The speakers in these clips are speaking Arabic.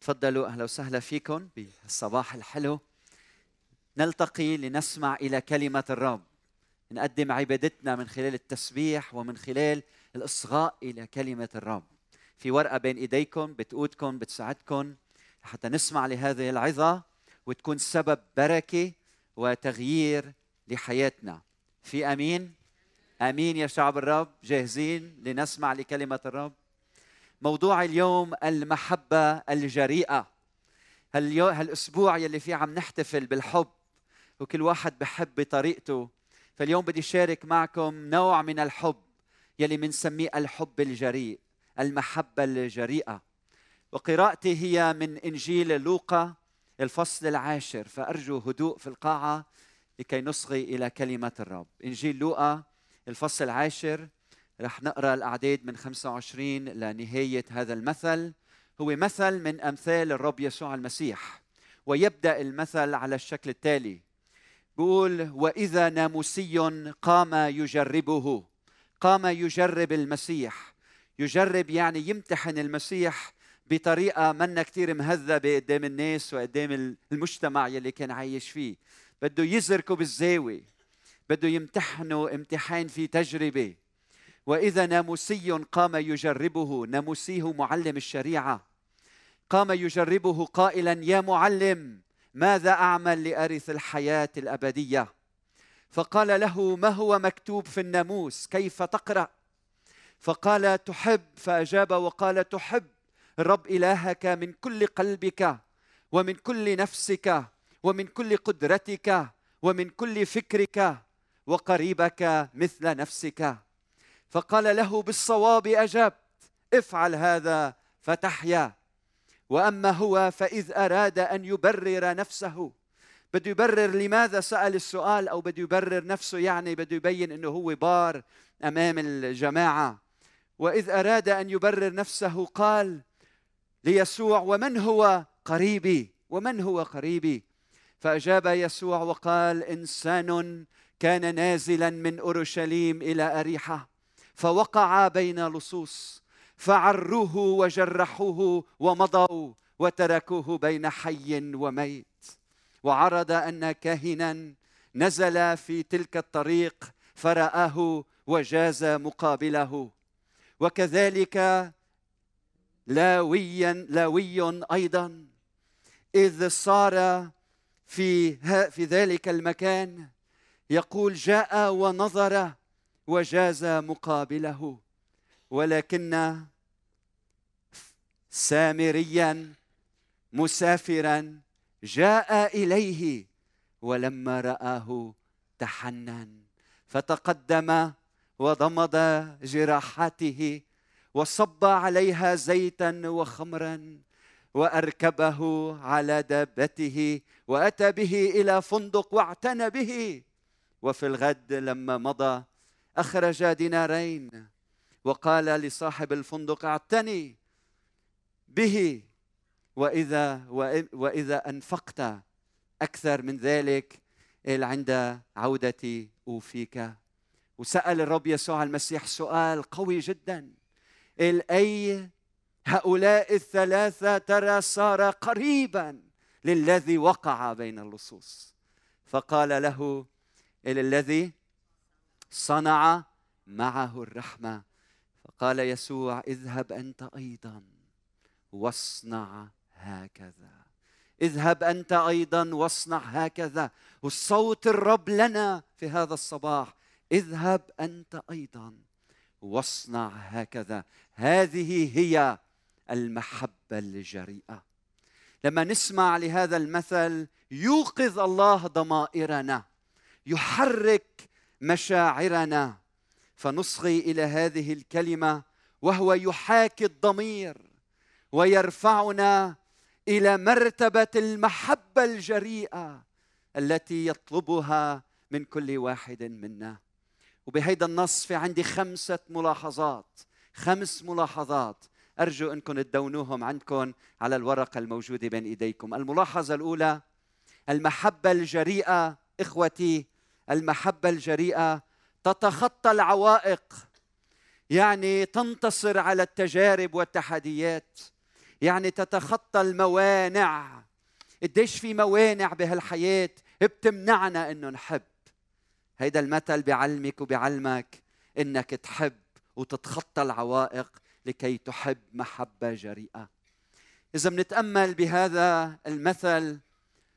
تفضلوا أهلا وسهلا فيكم بالصباح الحلو. نلتقي لنسمع إلى كلمة الرب. نقدم عبادتنا من خلال التسبيح ومن خلال الإصغاء إلى كلمة الرب. في ورقة بين إيديكم بتقودكم بتساعدكم حتى نسمع لهذه العظة وتكون سبب بركة وتغيير لحياتنا. في أمين. أمين يا شعب الرب جاهزين لنسمع لكلمة الرب. موضوع اليوم المحبة الجريئة. هاليو هالأسبوع يلي فيه عم نحتفل بالحب وكل واحد بحب بطريقته فاليوم بدي شارك معكم نوع من الحب يلي منسميه الحب الجريء المحبة الجريئة. وقراءتي هي من إنجيل لوقا الفصل العاشر. فأرجو هدوء في القاعة. لكي نصغي إلى كلمة الرب. إنجيل لوقا الفصل العاشر رح نقرأ الأعداد من 25 لنهاية هذا المثل. هو مثل من أمثال الرب يسوع المسيح ويبدأ المثل على الشكل التالي. بيقول وإذا ناموسي قام يجربه. قام يجرب المسيح. يجرب يعني يمتحن المسيح بطريقة منا كتير مهذبة قدام الناس وقدام المجتمع يلي كان عايش فيه. بده يزركوا بالزاوية بده يمتحنوا امتحان في تجربة. وإذا ناموسي قام يجربه ناموسي هو معلم الشريعة. قام يجربه قائلا يا معلم ماذا أعمل لأرث الحياة الأبدية؟ فقال له ما هو مكتوب في الناموس؟ كيف تقرأ؟ فقال تحب. فأجاب وقال تحب. الرب إلهك من كل قلبك ومن كل نفسك ومن كل قدرتك ومن كل فكرك وقريبك مثل نفسك. فقال له بالصواب أجبت افعل هذا فتحيا. وأما هو فإذ أراد أن يبرر نفسه. بده يبرر لماذا؟ سأل السؤال أو بده يبرر نفسه يعني بده يبين إنه هو بار أمام الجماعة. وإذ أراد أن يبرر نفسه قال ليسوع ومن هو قريبي؟ ومن هو قريبي؟ فأجاب يسوع وقال إنسان كان نازلا من أورشليم إلى أريحة فوقع بين لصوص فعروه وجرحوه ومضوا وتركوه بين حي وميت وعرض أن كاهنا نزل في تلك الطريق فرآه وجاز مقابله. وكذلك لاويا لاوي أيضا إذ صار في في ذلك المكان يقول جاء ونظر وجاز مقابله. ولكن سامريا مسافرا جاء إليه ولما رآه تحنن. فتقدم وضمد جراحاته وصب عليها زيتا وخمرا. وأركبه على دابته وأتى به إلى فندق واعتنى به. وفي الغد لما مضى أخرج دينارين وقال لصاحب الفندق اعتني به. وإذا وإذا أنفقت أكثر من ذلك عند عودتي أوفيك. وسأل الرب يسوع المسيح سؤال قوي جدا. أي هؤلاء الثلاثة ترى صار قريبا للذي وقع بين اللصوص. فقال له الذي؟ صنع معه الرحمة. فقال يسوع اذهب أنت أيضا واصنع هكذا. اذهب أنت أيضا واصنع هكذا. والصوت الرب لنا في هذا الصباح. اذهب أنت أيضا واصنع هكذا. هذه هي المحبة الجريئة. لما نسمع لهذا المثل يوقظ الله ضمائرنا يحرك مشاعرنا. فنصغي إلى هذه الكلمة وهو يحاكي الضمير ويرفعنا إلى مرتبة المحبة الجريئة التي يطلبها من كل واحد منا. وبهيدا النص في عندي خمسة ملاحظات خمس ملاحظات. أرجو أنكم تدونوهم عندكم على الورقة الموجودة بين إيديكم. الملاحظة الأولى المحبة الجريئة إخوتي المحبة الجريئة تتخطى العوائق يعني تنتصر على التجارب والتحديات يعني تتخطى الموانع. قديش في موانع بهالحياة بتمنعنا إنه نحب. هيدا المثل بيعلمك وبيعلمك إنك تحب وتتخطى العوائق لكي تحب محبه جريئة. إذا بنتأمل بهذا المثل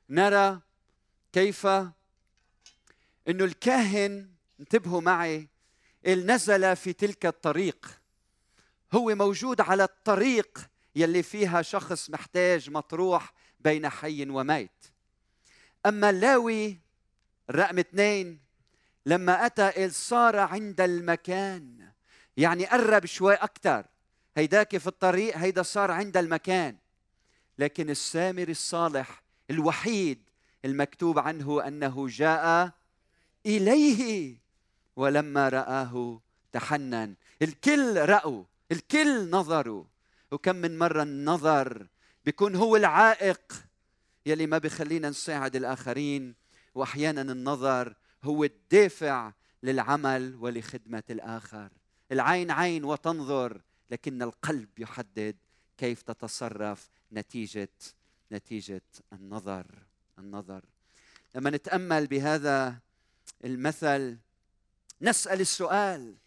نرى كيف إنه الكاهن انتبهوا معي نزل في تلك الطريق. هو موجود على الطريق يلي فيها شخص محتاج مطروح بين حي وميت. أما اللاوي الرقم اثنين لما أتى صار عند المكان يعني قرب شوي أكثر هيداك في الطريق هيدا صار عند المكان. لكن السامر الصالح الوحيد المكتوب عنه أنه جاء إليه ولما رآه تحنن. الكل رأوا الكل نظروا. وكم من مرة النظر بيكون هو العائق يلي ما بخلينا نساعد الآخرين. وأحيانا النظر هو الدافع للعمل ولخدمة الآخر. العين عين وتنظر. لكن القلب يحدد كيف تتصرف نتيجة نتيجة النظر النظر. لما نتأمل بهذا المثل نسأل السؤال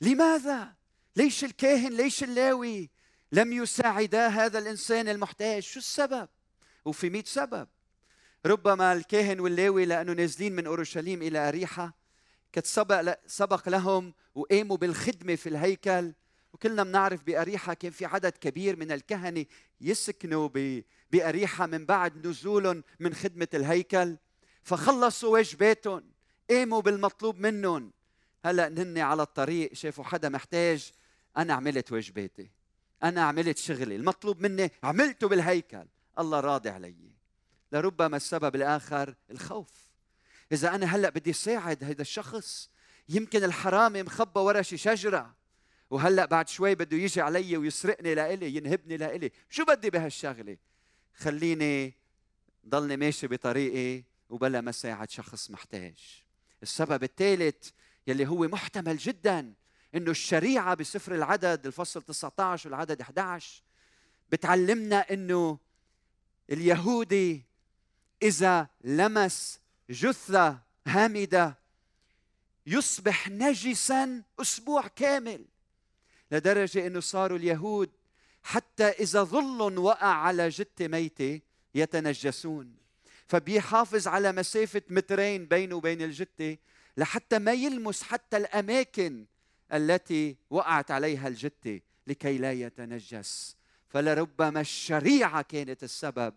لماذا؟ ليش الكاهن ليش اللاوي لم يساعدا هذا الإنسان المحتاج؟ شو السبب؟ وفي مئة سبب. ربما الكاهن واللاوي لأنه نازلين من أورشليم إلى أريحة سبق سبق لهم وقاموا بالخدمة في الهيكل وكلنا بنعرف بأريحة كان في عدد كبير من الكهنة يسكنوا بأريحة من بعد نزولهم من خدمة الهيكل. فخلصوا واجباتهم قاموا بالمطلوب منهم. هلأ هن على الطريق شافوا حدا محتاج أنا عملت واجباتي أنا عملت شغلي المطلوب مني عملته بالهيكل. الله راضي علي. لربما السبب الآخر الخوف. إذا أنا هلأ بدي ساعد هذا الشخص يمكن الحرامي مخبى ورا شي شجرة. وهلأ بعد شوي بده يجي علي ويسرقني لإلي ينهبني لإلي. شو بدي بهالشغلة؟ خليني ضلني ماشي بطريقي وبلا ما ساعد شخص محتاج. السبب الثالث يلي هو محتمل جدا إنه الشريعة بسفر العدد الفصل 19 والعدد 11 بتعلمنا إنه اليهودي إذا لمس جثة هامدة يصبح نجسا أسبوع كامل. لدرجة إنه صاروا اليهود حتى إذا ظل وقع على جثة ميتة يتنجسون. فبيحافظ على مسافة مترين بينه وبين الجتة لحتى ما يلمس حتى الأماكن التي وقعت عليها الجتة لكي لا يتنجس. فلربما الشريعة كانت السبب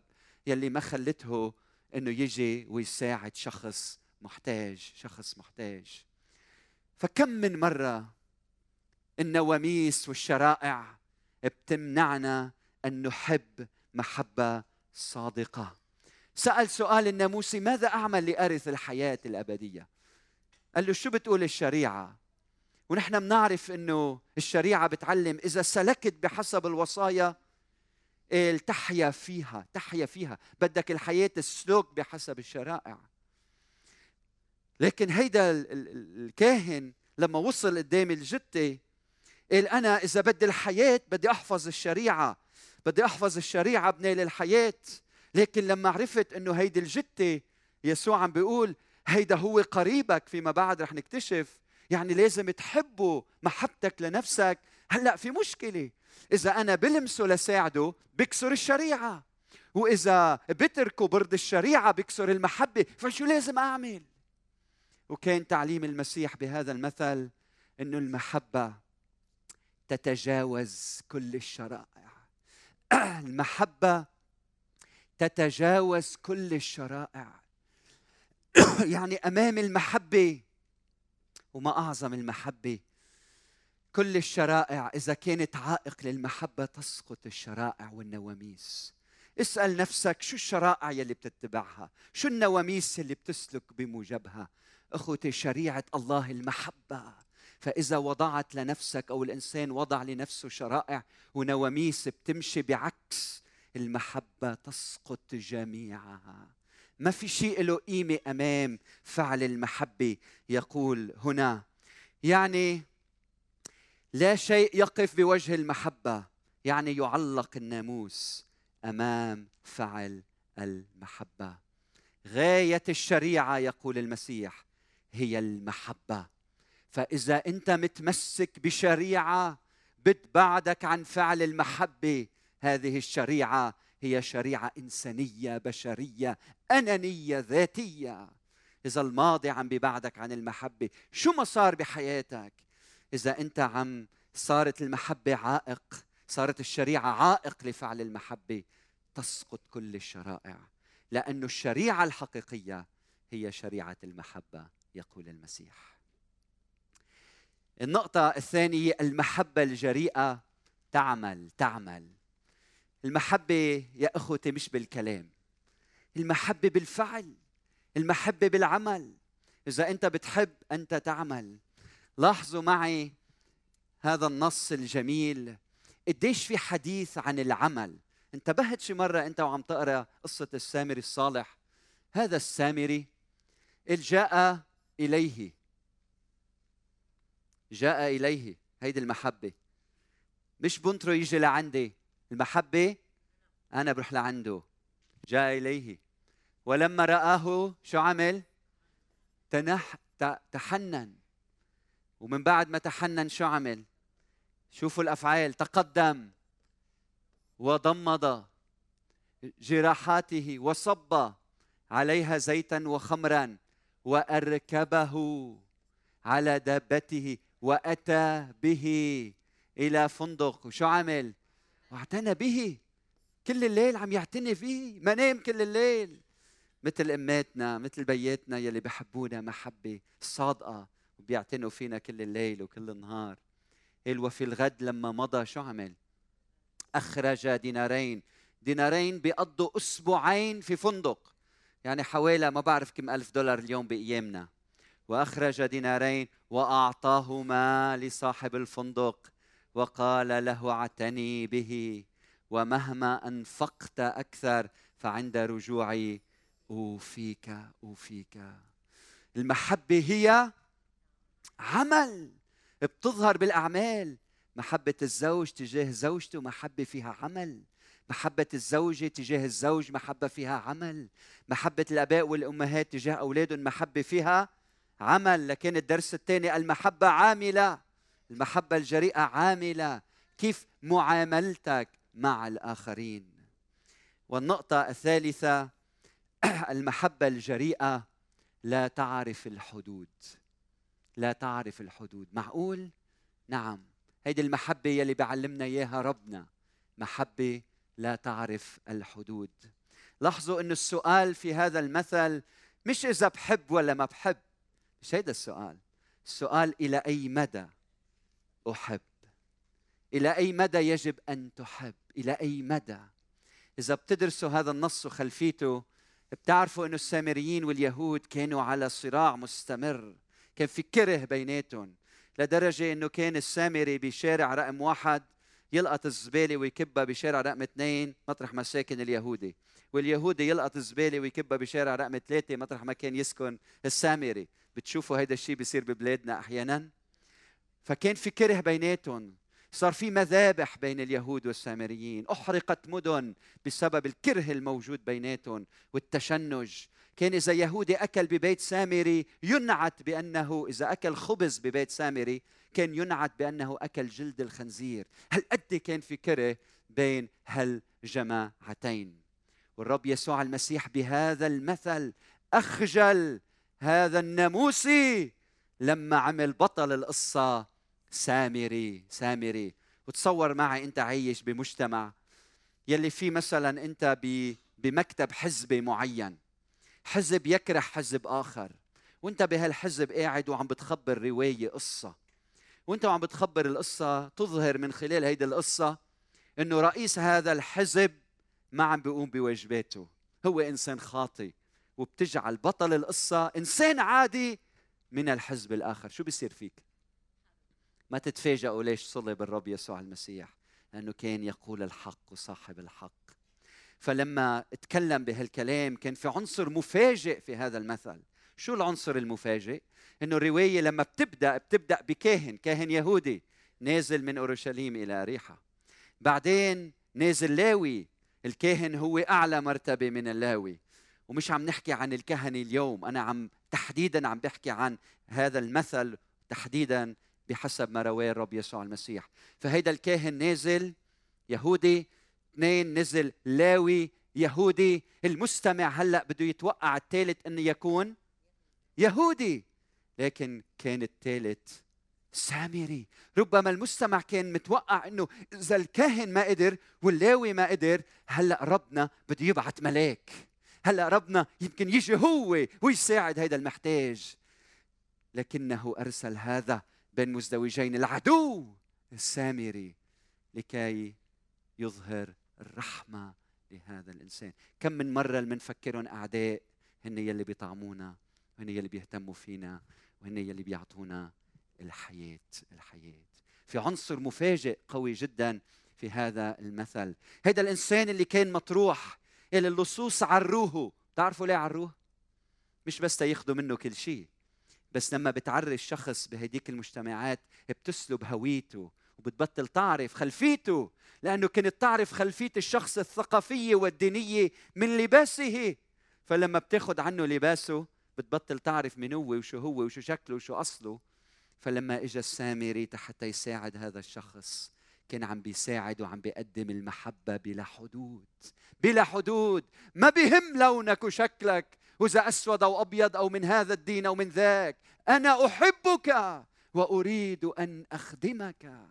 يلي ما خلته إنه يجي ويساعد شخص محتاج شخص محتاج. فكم من مرة النواميس والشرائع بتمنعنا أن نحب محبة صادقة. سأل سؤال الناموسي ماذا أعمل لأرث الحياة الأبدية؟ قال له شو بتقول الشريعة؟ ونحن بنعرف أنه الشريعة بتعلم إذا سلكت بحسب الوصايا تحيا فيها تحيا فيها. بدك الحياة السلوك بحسب الشرائع. لكن هيدا الكاهن لما وصل قدام الجتة قال أنا إذا بدي الحياة بدي أحفظ الشريعة بدي أحفظ الشريعة بنيل الحياة لكن لما عرفت إنه هيدي الجتة يسوع عم بيقول هيدا هو قريبك فيما بعد رح نكتشف. يعني لازم تحبه محبتك لنفسك. هلأ في مشكلة إذا أنا بلمسه لساعده بكسر الشريعة وإذا بتركه برد الشريعة بكسر المحبة فشو لازم أعمل؟ وكان تعليم المسيح بهذا المثل إنه المحبة تتجاوز كل الشرائع. المحبة تتجاوز كل الشرائع. يعني أمام المحبة وما أعظم المحبة كل الشرائع إذا كانت عائق للمحبة تسقط الشرائع والنواميس. اسأل نفسك شو الشرائع يلي بتتبعها؟ شو النواميس اللي بتسلك بموجبها؟ أخوتي شريعة الله المحبة. فإذا وضعت لنفسك أو الإنسان وضع لنفسه شرائع ونواميس بتمشي بعكس المحبة تسقط جميعها. ما في شيء له قيمة أمام فعل المحبة. يقول هنا يعني لا شيء يقف بوجه المحبة يعني يعلق الناموس أمام فعل المحبة. غاية الشريعة يقول المسيح هي المحبة. فإذا أنت متمسك بشريعة بتبعدك عن فعل المحبة. هذه الشريعة هي شريعة إنسانية بشرية أنانية ذاتية. إذا الماضي عم ببعدك عن المحبة شو ما صار بحياتك؟ إذا أنت عم صارت المحبة عائق صارت الشريعة عائق لفعل المحبة تسقط كل الشرائع. لأن الشريعة الحقيقية هي شريعة المحبة يقول المسيح. النقطة الثانية المحبة الجريئة. تعمل تعمل. المحبة يا أخوتي مش بالكلام. المحبة بالفعل. المحبة بالعمل. إذا أنت بتحب أنت تعمل. لاحظوا معي هذا النص الجميل. قديش في حديث عن العمل؟ انتبهت شي مرة أنت وعم تقرأ قصة السامري الصالح؟ هذا السامري جاء إليه. جاء إليه هيدي المحبة. مش بنطره يجي لعندي المحبة أنا بروح لعنده. جاء إليه. ولما رآه شو عمل؟ تنح تحنن. ومن بعد ما تحنن شو عمل؟ شوفوا الأفعال. تقدم. وضمد جراحاته وصب عليها زيتا وخمرا وأركبه على دابته وأتى به إلى فندق. وشو عمل؟ واعتنى به. كل الليل عم يعتني فيه. ما نام كل الليل. مثل أماتنا مثل بياتنا يلي بحبونا محبة صادقة وبيعتنوا فينا كل الليل وكل النهار. قال وفي الغد لما مضى شو عمل؟ أخرج دينارين. دينارين بيقضوا أسبوعين في فندق. يعني حوالي ما بعرف كم ألف دولار اليوم بأيامنا. وأخرج دينارين وأعطاهما لصاحب الفندق وقال له اعتني به ومهما أنفقت أكثر فعند رجوعي أوفيك أوفيك. المحبة هي عمل بتظهر بالأعمال. محبة الزوج تجاه زوجته محبة فيها عمل. محبة الزوجة تجاه الزوج محبة فيها عمل. محبة الآباء والأمهات تجاه أولادهم محبة فيها عمل لكن الدرس الثاني المحبة عاملة. المحبة الجريئة عاملة. كيف معاملتك مع الآخرين؟ والنقطة الثالثة المحبة الجريئة لا تعرف الحدود. لا تعرف الحدود. معقول؟ نعم. هيدي المحبة يلي بيعلمنا إياها ربنا. محبة لا تعرف الحدود. لاحظوا أن السؤال في هذا المثل مش إذا بحب ولا ما بحب. مش هيدا السؤال السؤال إلى أي مدى أحب؟ إلى أي مدى يجب أن تحب؟ إلى أي مدى؟ إذا بتدرسوا هذا النص وخلفيته بتعرفوا إنه السامريين واليهود كانوا على صراع مستمر كان في كره بيناتهم لدرجة إنه كان السامري بشارع رقم واحد يلقط الزبالة ويكبها بشارع رقم اثنين مطرح ما ساكن اليهودي واليهودي يلقط الزبالة ويكبها بشارع رقم ثلاثة مطرح ما كان يسكن السامري. بتشوفوا هذا الشيء بيصير ببلادنا أحيانا. فكان في كره بيناتهم. صار في مذابح بين اليهود والسامريين. أحرقت مدن بسبب الكره الموجود بيناتهم والتشنج. كان إذا يهودي أكل ببيت سامري ينعت بأنه إذا أكل خبز ببيت سامري كان ينعت بأنه أكل جلد الخنزير. هل قد كان في كره بين هالجماعتين. والرب يسوع المسيح بهذا المثل أخجل هذا الناموسي لما عمل بطل القصة سامري سامري. وتصور معي أنت عايش بمجتمع يلي فيه مثلا أنت بمكتب حزبي معين. حزب يكره حزب آخر. وأنت بهالحزب قاعد وعم بتخبر رواية قصة. وأنت وعم بتخبر القصة تظهر من خلال هيدي القصة إنه رئيس هذا الحزب ما عم بيقوم بواجباته. هو إنسان خاطي وبتجعل بطل القصة إنسان عادي من الحزب الآخر. شو بيصير فيك؟ ما تتفاجئوا ليش صلب الرب يسوع المسيح؟ لأنه كان يقول الحق وصاحب الحق. فلما اتكلم بهالكلام كان في عنصر مفاجئ في هذا المثل. شو العنصر المفاجئ؟ إنه الرواية لما بتبدأ بتبدأ بكاهن كاهن يهودي نازل من أورشليم إلى اريحا بعدين نازل لاوي الكاهن هو أعلى مرتبة من اللاوي. ومش عم نحكي عن الكهنة اليوم أنا عم تحديدا عم بحكي عن هذا المثل تحديدا بحسب ما رواه الرب يسوع المسيح. فهيدا الكاهن نازل يهودي اثنين نزل لاوي يهودي. المستمع هلأ بده يتوقع الثالث إنه يكون يهودي لكن كان الثالث سامري. ربما المستمع كان متوقع إنه إذا الكاهن ما قدر واللاوي ما قدر هلأ ربنا بده يبعث ملاك. هلا ربنا يمكن يجي هو ويساعد هذا المحتاج. لكنه أرسل هذا بين مزدوجين العدو السامري لكي يظهر الرحمة لهذا الإنسان. كم من مرة المنفكرهم أعداء هن يلي بيطعمونا وهن يلي بيهتموا فينا وهن يلي بيعطونا الحياة الحياة. في عنصر مفاجئ قوي جدا في هذا المثل. هذا الإنسان اللي كان مطروح اللي اللصوص عروه. بتعرفوا ليه عروه؟ مش بس تياخذوا منه كل شيء بس لما بتعري الشخص بهديك المجتمعات بتسلب هويته وبتبطل تعرف خلفيته لأنه كانت تعرف خلفية الشخص الثقافية والدينية من لباسه. فلما بتاخذ عنه لباسه بتبطل تعرف من هو وشو هو وشو شكله وشو أصله. فلما اجى السامري حتى يساعد هذا الشخص كان عم بيساعد وعم بيقدم المحبة بلا حدود بلا حدود. ما بهم لونك وشكلك وإذا أسود أو أبيض أو من هذا الدين أو من ذاك. أنا أحبك وأريد أن أخدمك.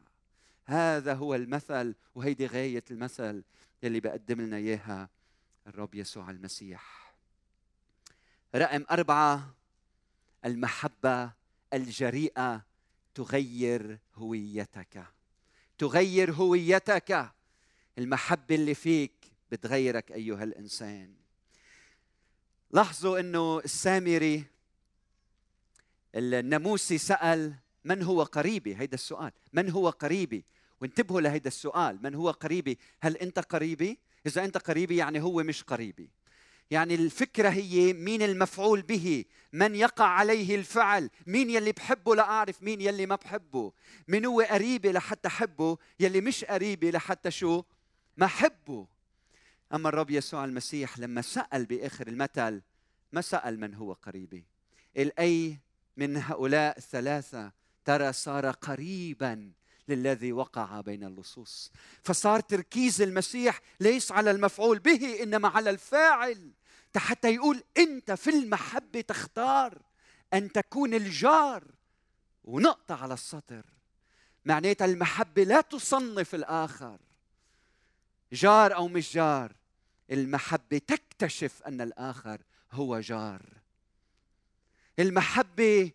هذا هو المثل وهيدي غاية المثل اللي بقدم لنا إياها الرب يسوع المسيح. رقم أربعة المحبة الجريئة تغير هويتك. تغير هويتك. المحبة اللي فيك بتغيرك أيها الإنسان. لاحظوا أنه السامري الناموسي سأل من هو قريبي؟ هيدا السؤال. من هو قريبي؟ وانتبهوا لهيدا السؤال. من هو قريبي؟ هل أنت قريبي؟ إذا أنت قريبي يعني هو مش قريبي. يعني الفكرة هي مين المفعول به من يقع عليه الفعل مين يلي بحبه لأعرف مين يلي ما بحبه. من هو قريبي لحتى أحبه يلي مش قريبي لحتى شو؟ ما أحبه أما الرب يسوع المسيح لما سأل بآخر المثل ما سأل من هو قريبي. الأي من هؤلاء الثلاثة ترى صار قريبا للذي وقع بين اللصوص. فصار تركيز المسيح ليس على المفعول به إنما على الفاعل. حتى يقول انت في المحبة تختار ان تكون الجار ونقطة على السطر. معناتها المحبة لا تصنف الآخر. جار أو مش جار المحبة تكتشف ان الآخر هو جار. المحبة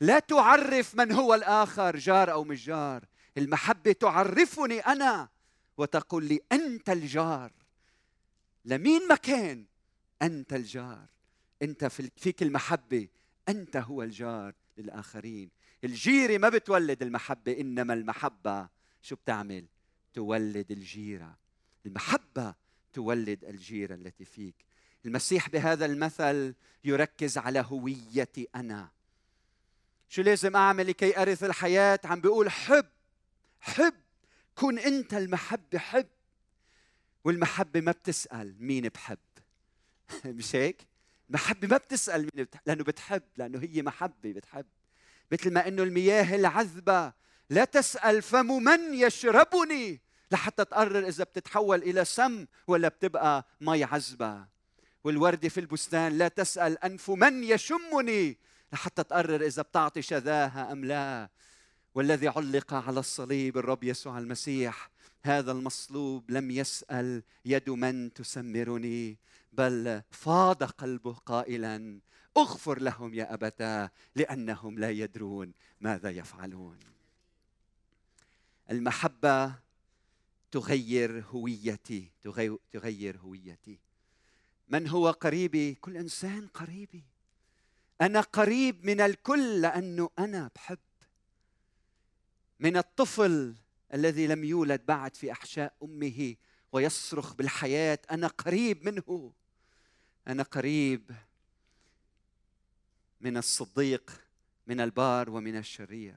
لا تعرف من هو الآخر جار أو مش جار. المحبة تعرفني أنا وتقول لي انت الجار. لمين مكان؟ أنت الجار. أنت فيك المحبة. أنت هو الجار للآخرين. الجيرة ما بتولد المحبة إنما المحبة شو بتعمل؟ تولد الجيرة. المحبة تولد الجيرة التي فيك. المسيح بهذا المثل يركز على هويتي أنا. شو لازم أعمل لكي أرث الحياة؟ عم بيقول حب. حب. كن أنت المحبه حب. والمحبة ما بتسأل مين بحب. مش هيك؟ المحبه ما بتسأل مين بتحب لأنه بتحب لأنه هي محبة بتحب. مثل ما إنه المياه العذبة لا تسأل فم من يشربني لحتى تقرر إذا بتتحول إلى سم ولا بتبقى مي عذبة. والوردة في البستان لا تسأل أنف من يشمني لحتى تقرر إذا بتعطي شذاها أم لا. والذي علق على الصليب الرب يسوع المسيح هذا المصلوب لم يسأل يد من تسمرني. بل فاض قلبه قائلا اغفر لهم يا أبتاه لأنهم لا يدرون ماذا يفعلون. المحبة تغير هويتي تغير هويتي. من هو قريبي؟ كل إنسان قريبي. أنا قريب من الكل لأنه أنا بحب. من الطفل الذي لم يولد بعد في أحشاء أمه ويصرخ بالحياة أنا قريب منه. أنا قريب من الصديق من البار ومن الشرير.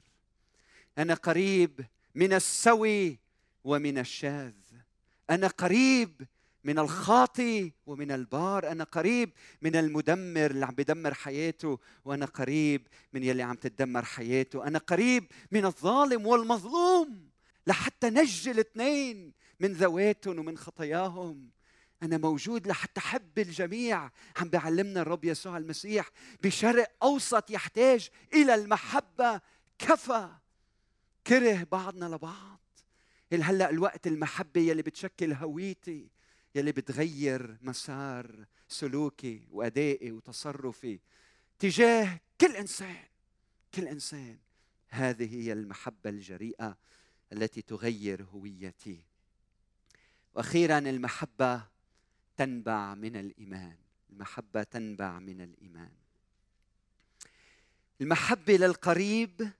أنا قريب من السوي ومن الشاذ. أنا قريب من الخاطي ومن البار. أنا قريب من المدمر اللي عم بدمر حياته وأنا قريب من يلي عم تدمر حياته. أنا قريب من الظالم والمظلوم لحتى نجي الاثنين من ذواتهم ومن خطاياهم. أنا موجود لحتى أحب الجميع. عم بيعلمنا الرب يسوع المسيح بشرق أوسط يحتاج إلى المحبة. كفى. كره بعضنا لبعض. هلأ الوقت المحبة يلي بتشكل هويتي يلي بتغير مسار سلوكي وأدائي وتصرفي تجاه كل إنسان. كل إنسان. هذه هي المحبة الجريئة التي تغير هويتي. وأخيرا المحبة تنبع من الإيمان. المحبة تنبع من الإيمان. المحبه للقريب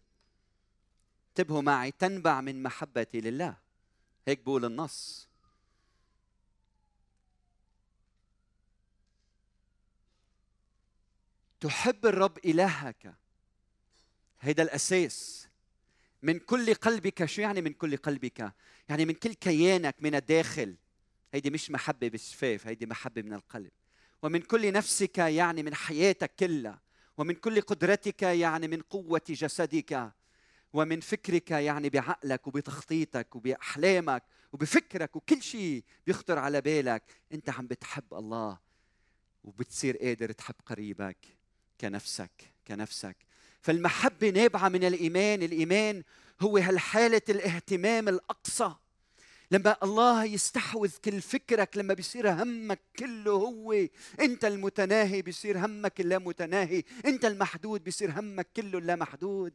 انتبهوا معي تنبع من محبتي لله. هيك بقول النص. تحب الرب إلهك. هيدا الأساس. من كل قلبك شو يعني من كل قلبك؟ يعني من كل كيانك من الداخل هيدي مش محبة بالشفاف هيدي محبة من القلب. ومن كل نفسك يعني من حياتك كلها. ومن كل قدرتك يعني من قوة جسدك. ومن فكرك يعني بعقلك وبتخطيطك وبأحلامك وبفكرك وكل شيء بيخطر على بالك. أنت عم بتحب الله وبتصير قادر تحب قريبك كنفسك كنفسك. فالمحبة نابعة من الإيمان. الإيمان هو هالحالة الاهتمام الأقصى. لما الله يستحوذ كل فكرك لما بيصير همك كله هو أنت المتناهي بيصير همك اللا متناهي. أنت المحدود بيصير همك كله لا محدود.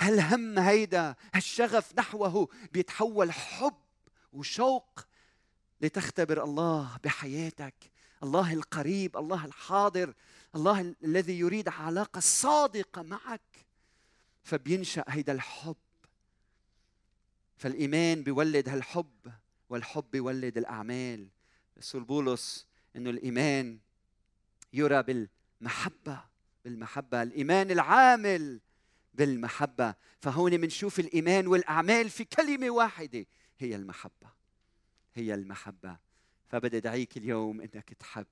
هالهم هيدا هالشغف نحوه بيتحول حب وشوق لتختبر الله بحياتك. الله القريب الله الحاضر الله الذي يريد علاقة صادقة معك. فبينشأ هيدا الحب. فالإيمان بيولد هالحب والحب بيولد الأعمال. رسول بولس إنه الإيمان يرى بالمحبة بالمحبة. الإيمان العامل بالمحبة. فهون بنشوف الإيمان والأعمال في كلمة واحدة هي المحبة. هي المحبة. فبدي أدعيك اليوم إنك تحب.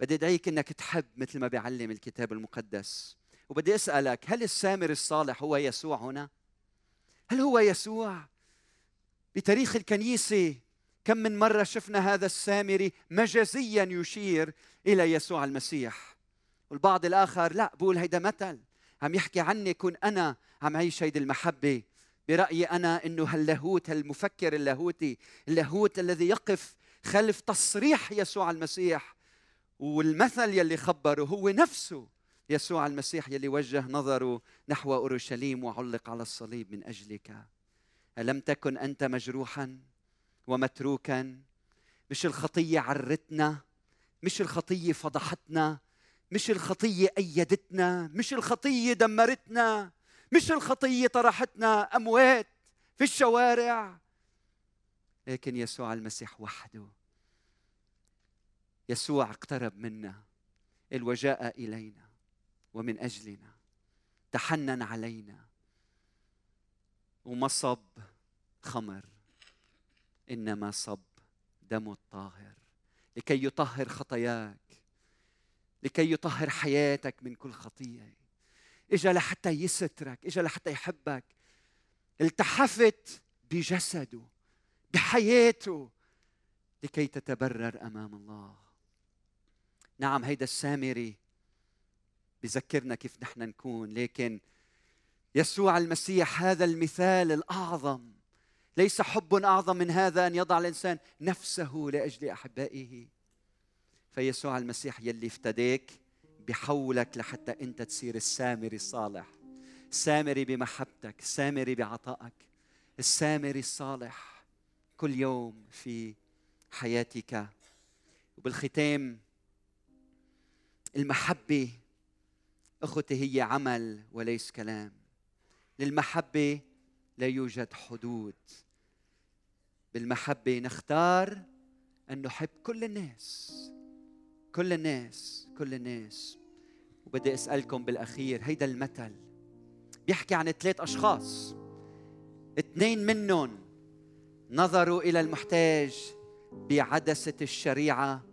بدي أدعيك إنك تحب مثل ما بيعلم الكتاب المقدس. وبدي أسألك هل السامر الصالح هو يسوع هنا؟ هل هو يسوع؟ بتاريخ الكنيسة كم من مرة شفنا هذا السامري مجازيا يشير إلى يسوع المسيح. والبعض الآخر لا بقول هيدا مثل. عم يحكي عني كون أنا عم عيش هيدي المحبة. برأيي أنا أنه هاللاهوت هالمفكر اللاهوتي اللاهوت الذي يقف خلف تصريح يسوع المسيح. والمثل يلي خبره هو نفسه. يسوع المسيح يلي وجه نظره نحو أورشليم وعلق على الصليب من أجلك. ألم تكن أنت مجروحا ومتروكا؟ مش الخطية عرتنا مش الخطية فضحتنا مش الخطية أيدتنا مش الخطية دمرتنا مش الخطية طرحتنا أموات في الشوارع. لكن يسوع المسيح وحده. يسوع اقترب منا. الوجاء إلينا. ومن أجلنا. تحنن علينا. وما صب خمر إنما صب دم الطاهر. لكي يطهر خطاياك لكي يطهر حياتك من كل خطيه اجا لحتى يسترك اجا لحتى يحبك. التحفت بجسده بحياته لكي تتبرر أمام الله. نعم هيدا السامري بذكرنا كيف نحن نكون. لكن يسوع المسيح هذا المثال الأعظم. ليس حب أعظم من هذا أن يضع الإنسان نفسه لأجل أحبائه. فيسوع المسيح يلي افتداك بحولك لحتى أنت تصير السامري الصالح. السامري بمحبتك السامري بعطائك السامري الصالح كل يوم في حياتك. وبالختام المحبة أخوتي هي عمل وليس كلام. للمحبة لا يوجد حدود. بالمحبة نختار أن نحب كل الناس. كل الناس كل الناس. وبدي أسألكم بالأخير هيدا المثل. بيحكي عن ثلاث أشخاص. اثنين منهم نظروا إلى المحتاج بعدسة الشريعة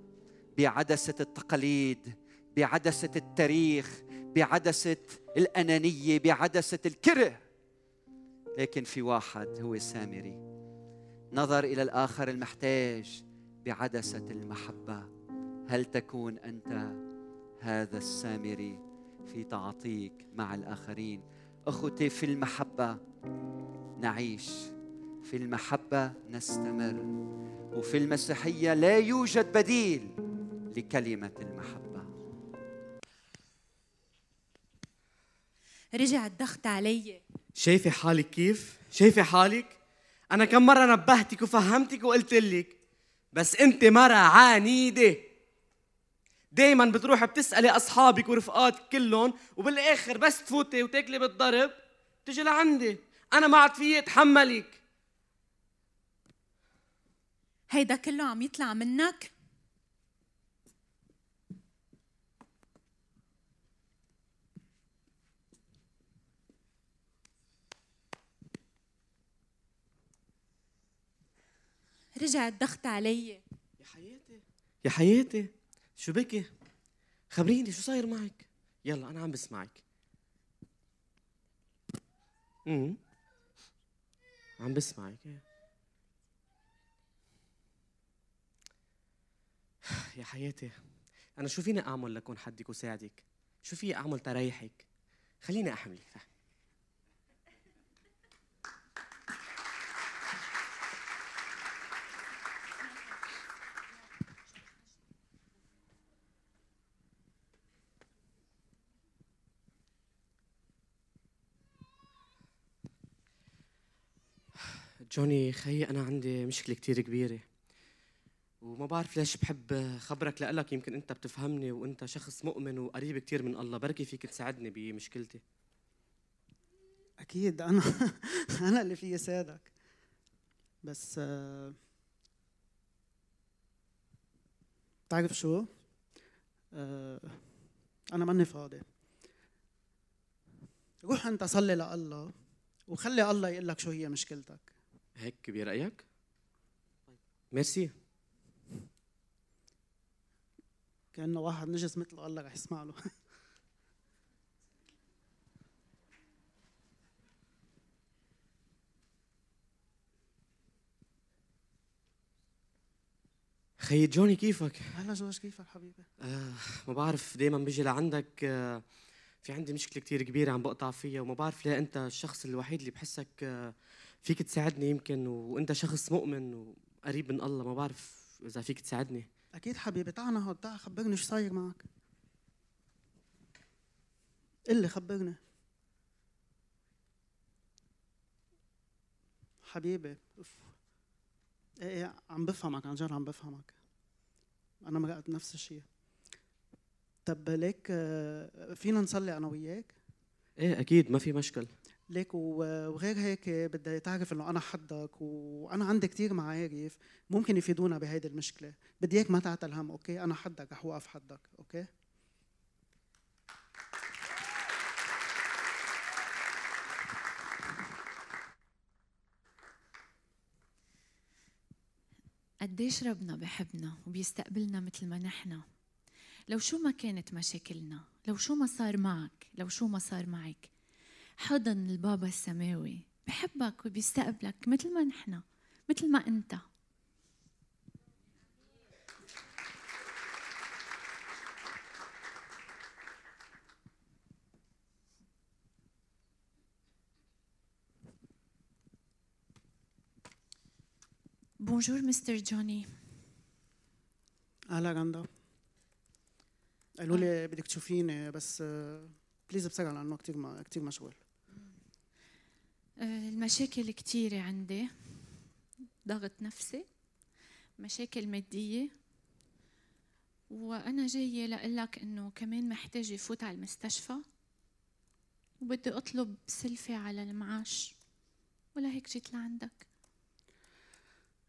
بعدسة التقاليد بعدسة التاريخ. بعدسة الأنانية بعدسة الكره. لكن في واحد هو سامري. نظر إلى الآخر المحتاج بعدسة المحبة. هل تكون أنت هذا السامري في تعاطيك مع الآخرين؟ أخوتي في المحبة نعيش. في المحبة نستمر. وفي المسيحية لا يوجد بديل لكلمة المحبة. رجع الضغط علي. شايفة حالك كيف؟ شايفة حالك؟ أنا كم مرة نبهتك وفهمتك وقلت لك بس أنت مرة عنيدة دايما بتروحي بتسألي أصحابك ورفقاتك كلهم وبالآخر بس تفوتي وتاكلي بالضرب تجي لعندي. أنا ما عاد فيي أتحملك. هيدا كله عم يطلع منك؟ رجع الضغط علي يا حياتي يا حياتي شو بكي؟ خبريني شو صاير معك؟ يلا أنا عم بسمعك امم عم بسمعك يا حياتي أنا شو فيني أعمل لكون حدك وساعدك؟ شو في أعمل تريحك؟ خليني أحملك جوني خيي أنا عندي مشكلة كتير كبيرة. وما بعرف ليش بحب خبرك لك يمكن أنت بتفهمني وأنت شخص مؤمن وقريب كتير من الله. بركي فيك تساعدني بمشكلتي. أكيد. أنا أنا اللي فيي ساعدك. بس بتعرف شو؟ أنا ماني فاضي. روح أنت صلي لله وخلي الله يقول لك شو هي مشكلتك. هيك برأيك؟ ميرسي كأنه واحد نجس مثله الله رح يسمع له خيي جوني كيفك؟ هلا جورج كيفك حبيبي؟ آه ما بعرف دائما بيجي لعندك آه في عندي مشكلة كتير كبيرة عم بقطع فيها وما بعرف ليه أنت الشخص الوحيد اللي بحسك آه فيك تساعدني يمكن وانت شخص مؤمن وقريب من الله ما بعرف إذا فيك تساعدني. أكيد حبيبي تعال نهض تعال خبرني شو صاير معك. قل لي خبرني. حبيبي اف إيه إيه عم بفهمك عن جد عم بفهمك. أنا مرقت نفس الشيء. طب ليك آه، فينا نصلي أنا وياك؟ إيه أكيد ما في مشكل. ليك وغير هيك بدي تعرف إنه أنا حدك وأنا عندي كثير معارف ممكن يفيدونا بهيدي المشكلة. بدي إياك ما تعتل هم okay؟ أنا حدك رح اوقف حدك okay؟ قديش ربنا بحبنا وبيستقبلنا مثل ما نحن. لو شو ما كانت مشاكلنا لو شو ما صار معك لو شو ما صار معك حضن البابا السماوي. بحبك وبيستقبلك مثل ما نحن مثل ما انت. bonjour mister جوني أهلا غندا قالوا لي بدك تشوفيني بس please بسرعة لأنه كثير كثير مشغول. آه، المشاكل كثيرة عندي. ضغط نفسي مشاكل مادية. وأنا جاية لأقلك إنه كمان محتاجة فوت على المستشفى. وبدي أطلب سلفة على المعاش. ولا هيك جيت لعندك؟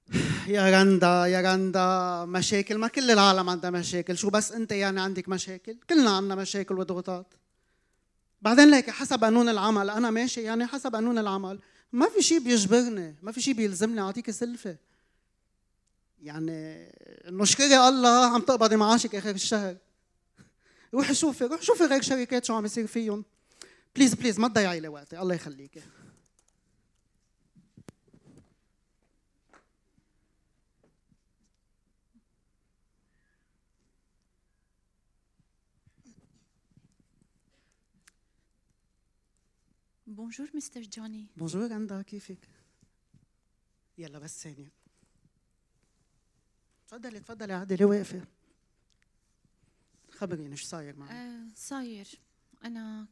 يا رندا يا رندا مشاكل. ما كل العالم عندها مشاكل. شو بس أنت يعني عندك مشاكل؟ كلنا عندنا مشاكل وضغوطات. بعدين ليك حسب قانون العمل. أنا ماشي يعني حسب قانون العمل. ما في شيء بيجبرني ما في شيء بيلزمني أعطيك سلفه يعني انه اشكري الله عم تقبضي معاشك آخر الشهر. روحي شوفي روحي شوفي غير شركات شو عم يصير فيهم. please please ما تضيعي لي وقتي. الله يخليكي. bonjour mister جوني bonjour عندها كيفك؟ يلا بس ثانية تفضلي تفضلي عادي واقفة خبريني شو صاير معك؟ آه صاير أنا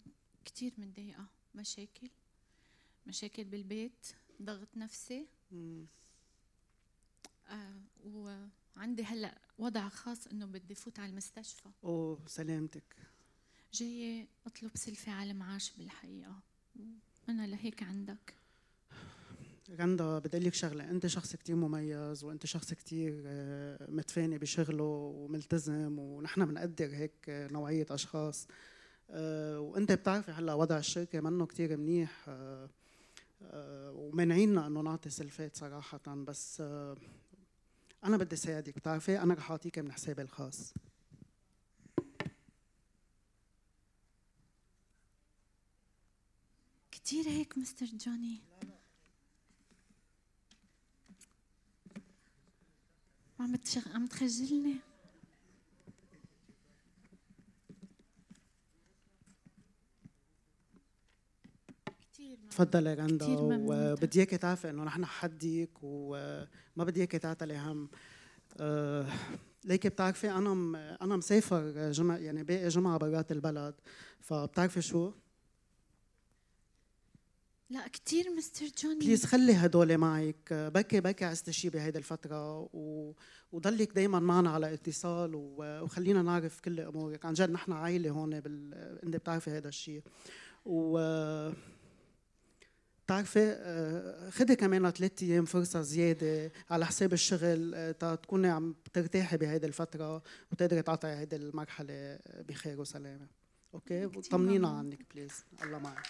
كتير متضايقة مشاكل مشاكل بالبيت ضغط نفسي مم. آه وعندي هلا وضع خاص انه بدي فوت على المستشفى اوه سلامتك جاية اطلب سلفي على المعاش بالحقيقة أنا لهيك عندك. رندا بدي لك شغلة. أنت شخص كتير مميز وأنت شخص كتير آه، متفاني بشغله وملتزم ونحن بنقدر هيك آه، نوعية أشخاص. آه، وأنت بتعرفي هلأ وضع الشركة منه كتير منيح ومانعينا إنه نعطي سلفات صراحة. بس أنا بدي ساعدك بتعرفي أنا رح أعطيك من حسابي الخاص. كتير هيك مستر جوني. عم تشغ... عم تخجلني. كتير تفضلي رندا. وبدي اياكي تعرفي إنه نحن حديك وما بدي اياكي تعتلي هم آه، ليكي بتعرفي أنا م- أنا مسافر جمعة يعني باقي جمعة برات البلد فبتعرفي شو؟ لا كتير مستر جوني. بليز خلي هدول معك. بكي بكي عزت شي بهيدي الفترة و... وضلك دائما معنا على اتصال و... وخلينا نعرف كل أمورك. عن جد نحن عائلة هون بال... انت بتعرفي هذا الشيء و بتعرفي آه، خدي كمان ثلاث أيام فرصة زيادة على حساب الشغل آه، تكوني عم ترتاحي بهيدي الفترة وتقدري تعطي هيدي المرحلة بخير وسلامة. okay؟ طمنينا. عنك please. الله معك.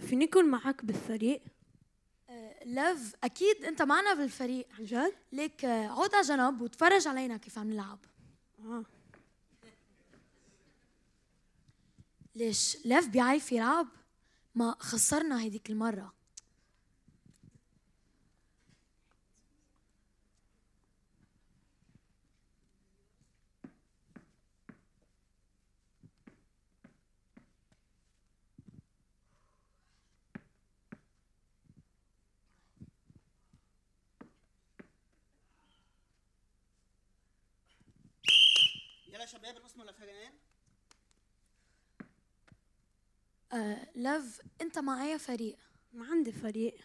فيني يكون معك بالفريق. لف أكيد أنت معنا بالفريق. عن جد؟ ليك آه، عود على جنب وتفرج علينا كيف عم نلعب. آه. ليش لف بيعرف يلعب؟ ما خسرنا هيديك المرة. يلا شباب القسم لفريقين آه لف انت مع اي فريق. ما عندي فريق.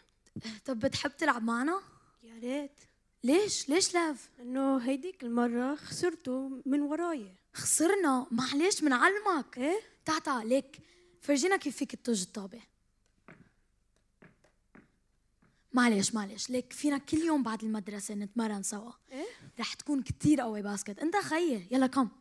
طب بتحب تلعب معنا يا ريت. ليش؟ ليش لف؟ انه هيديك المرة خسرته من وراي خسرنا؟ معلش بنعلمك إيه؟ تعتا ليك فرجينا كيف فيك تطج الطابة. معلش معلش. ليك فينا كل يوم بعد المدرسة نتمرن سوا. إيه؟ رح تكون كتير قوي باسكت. انت خيي يلا كم.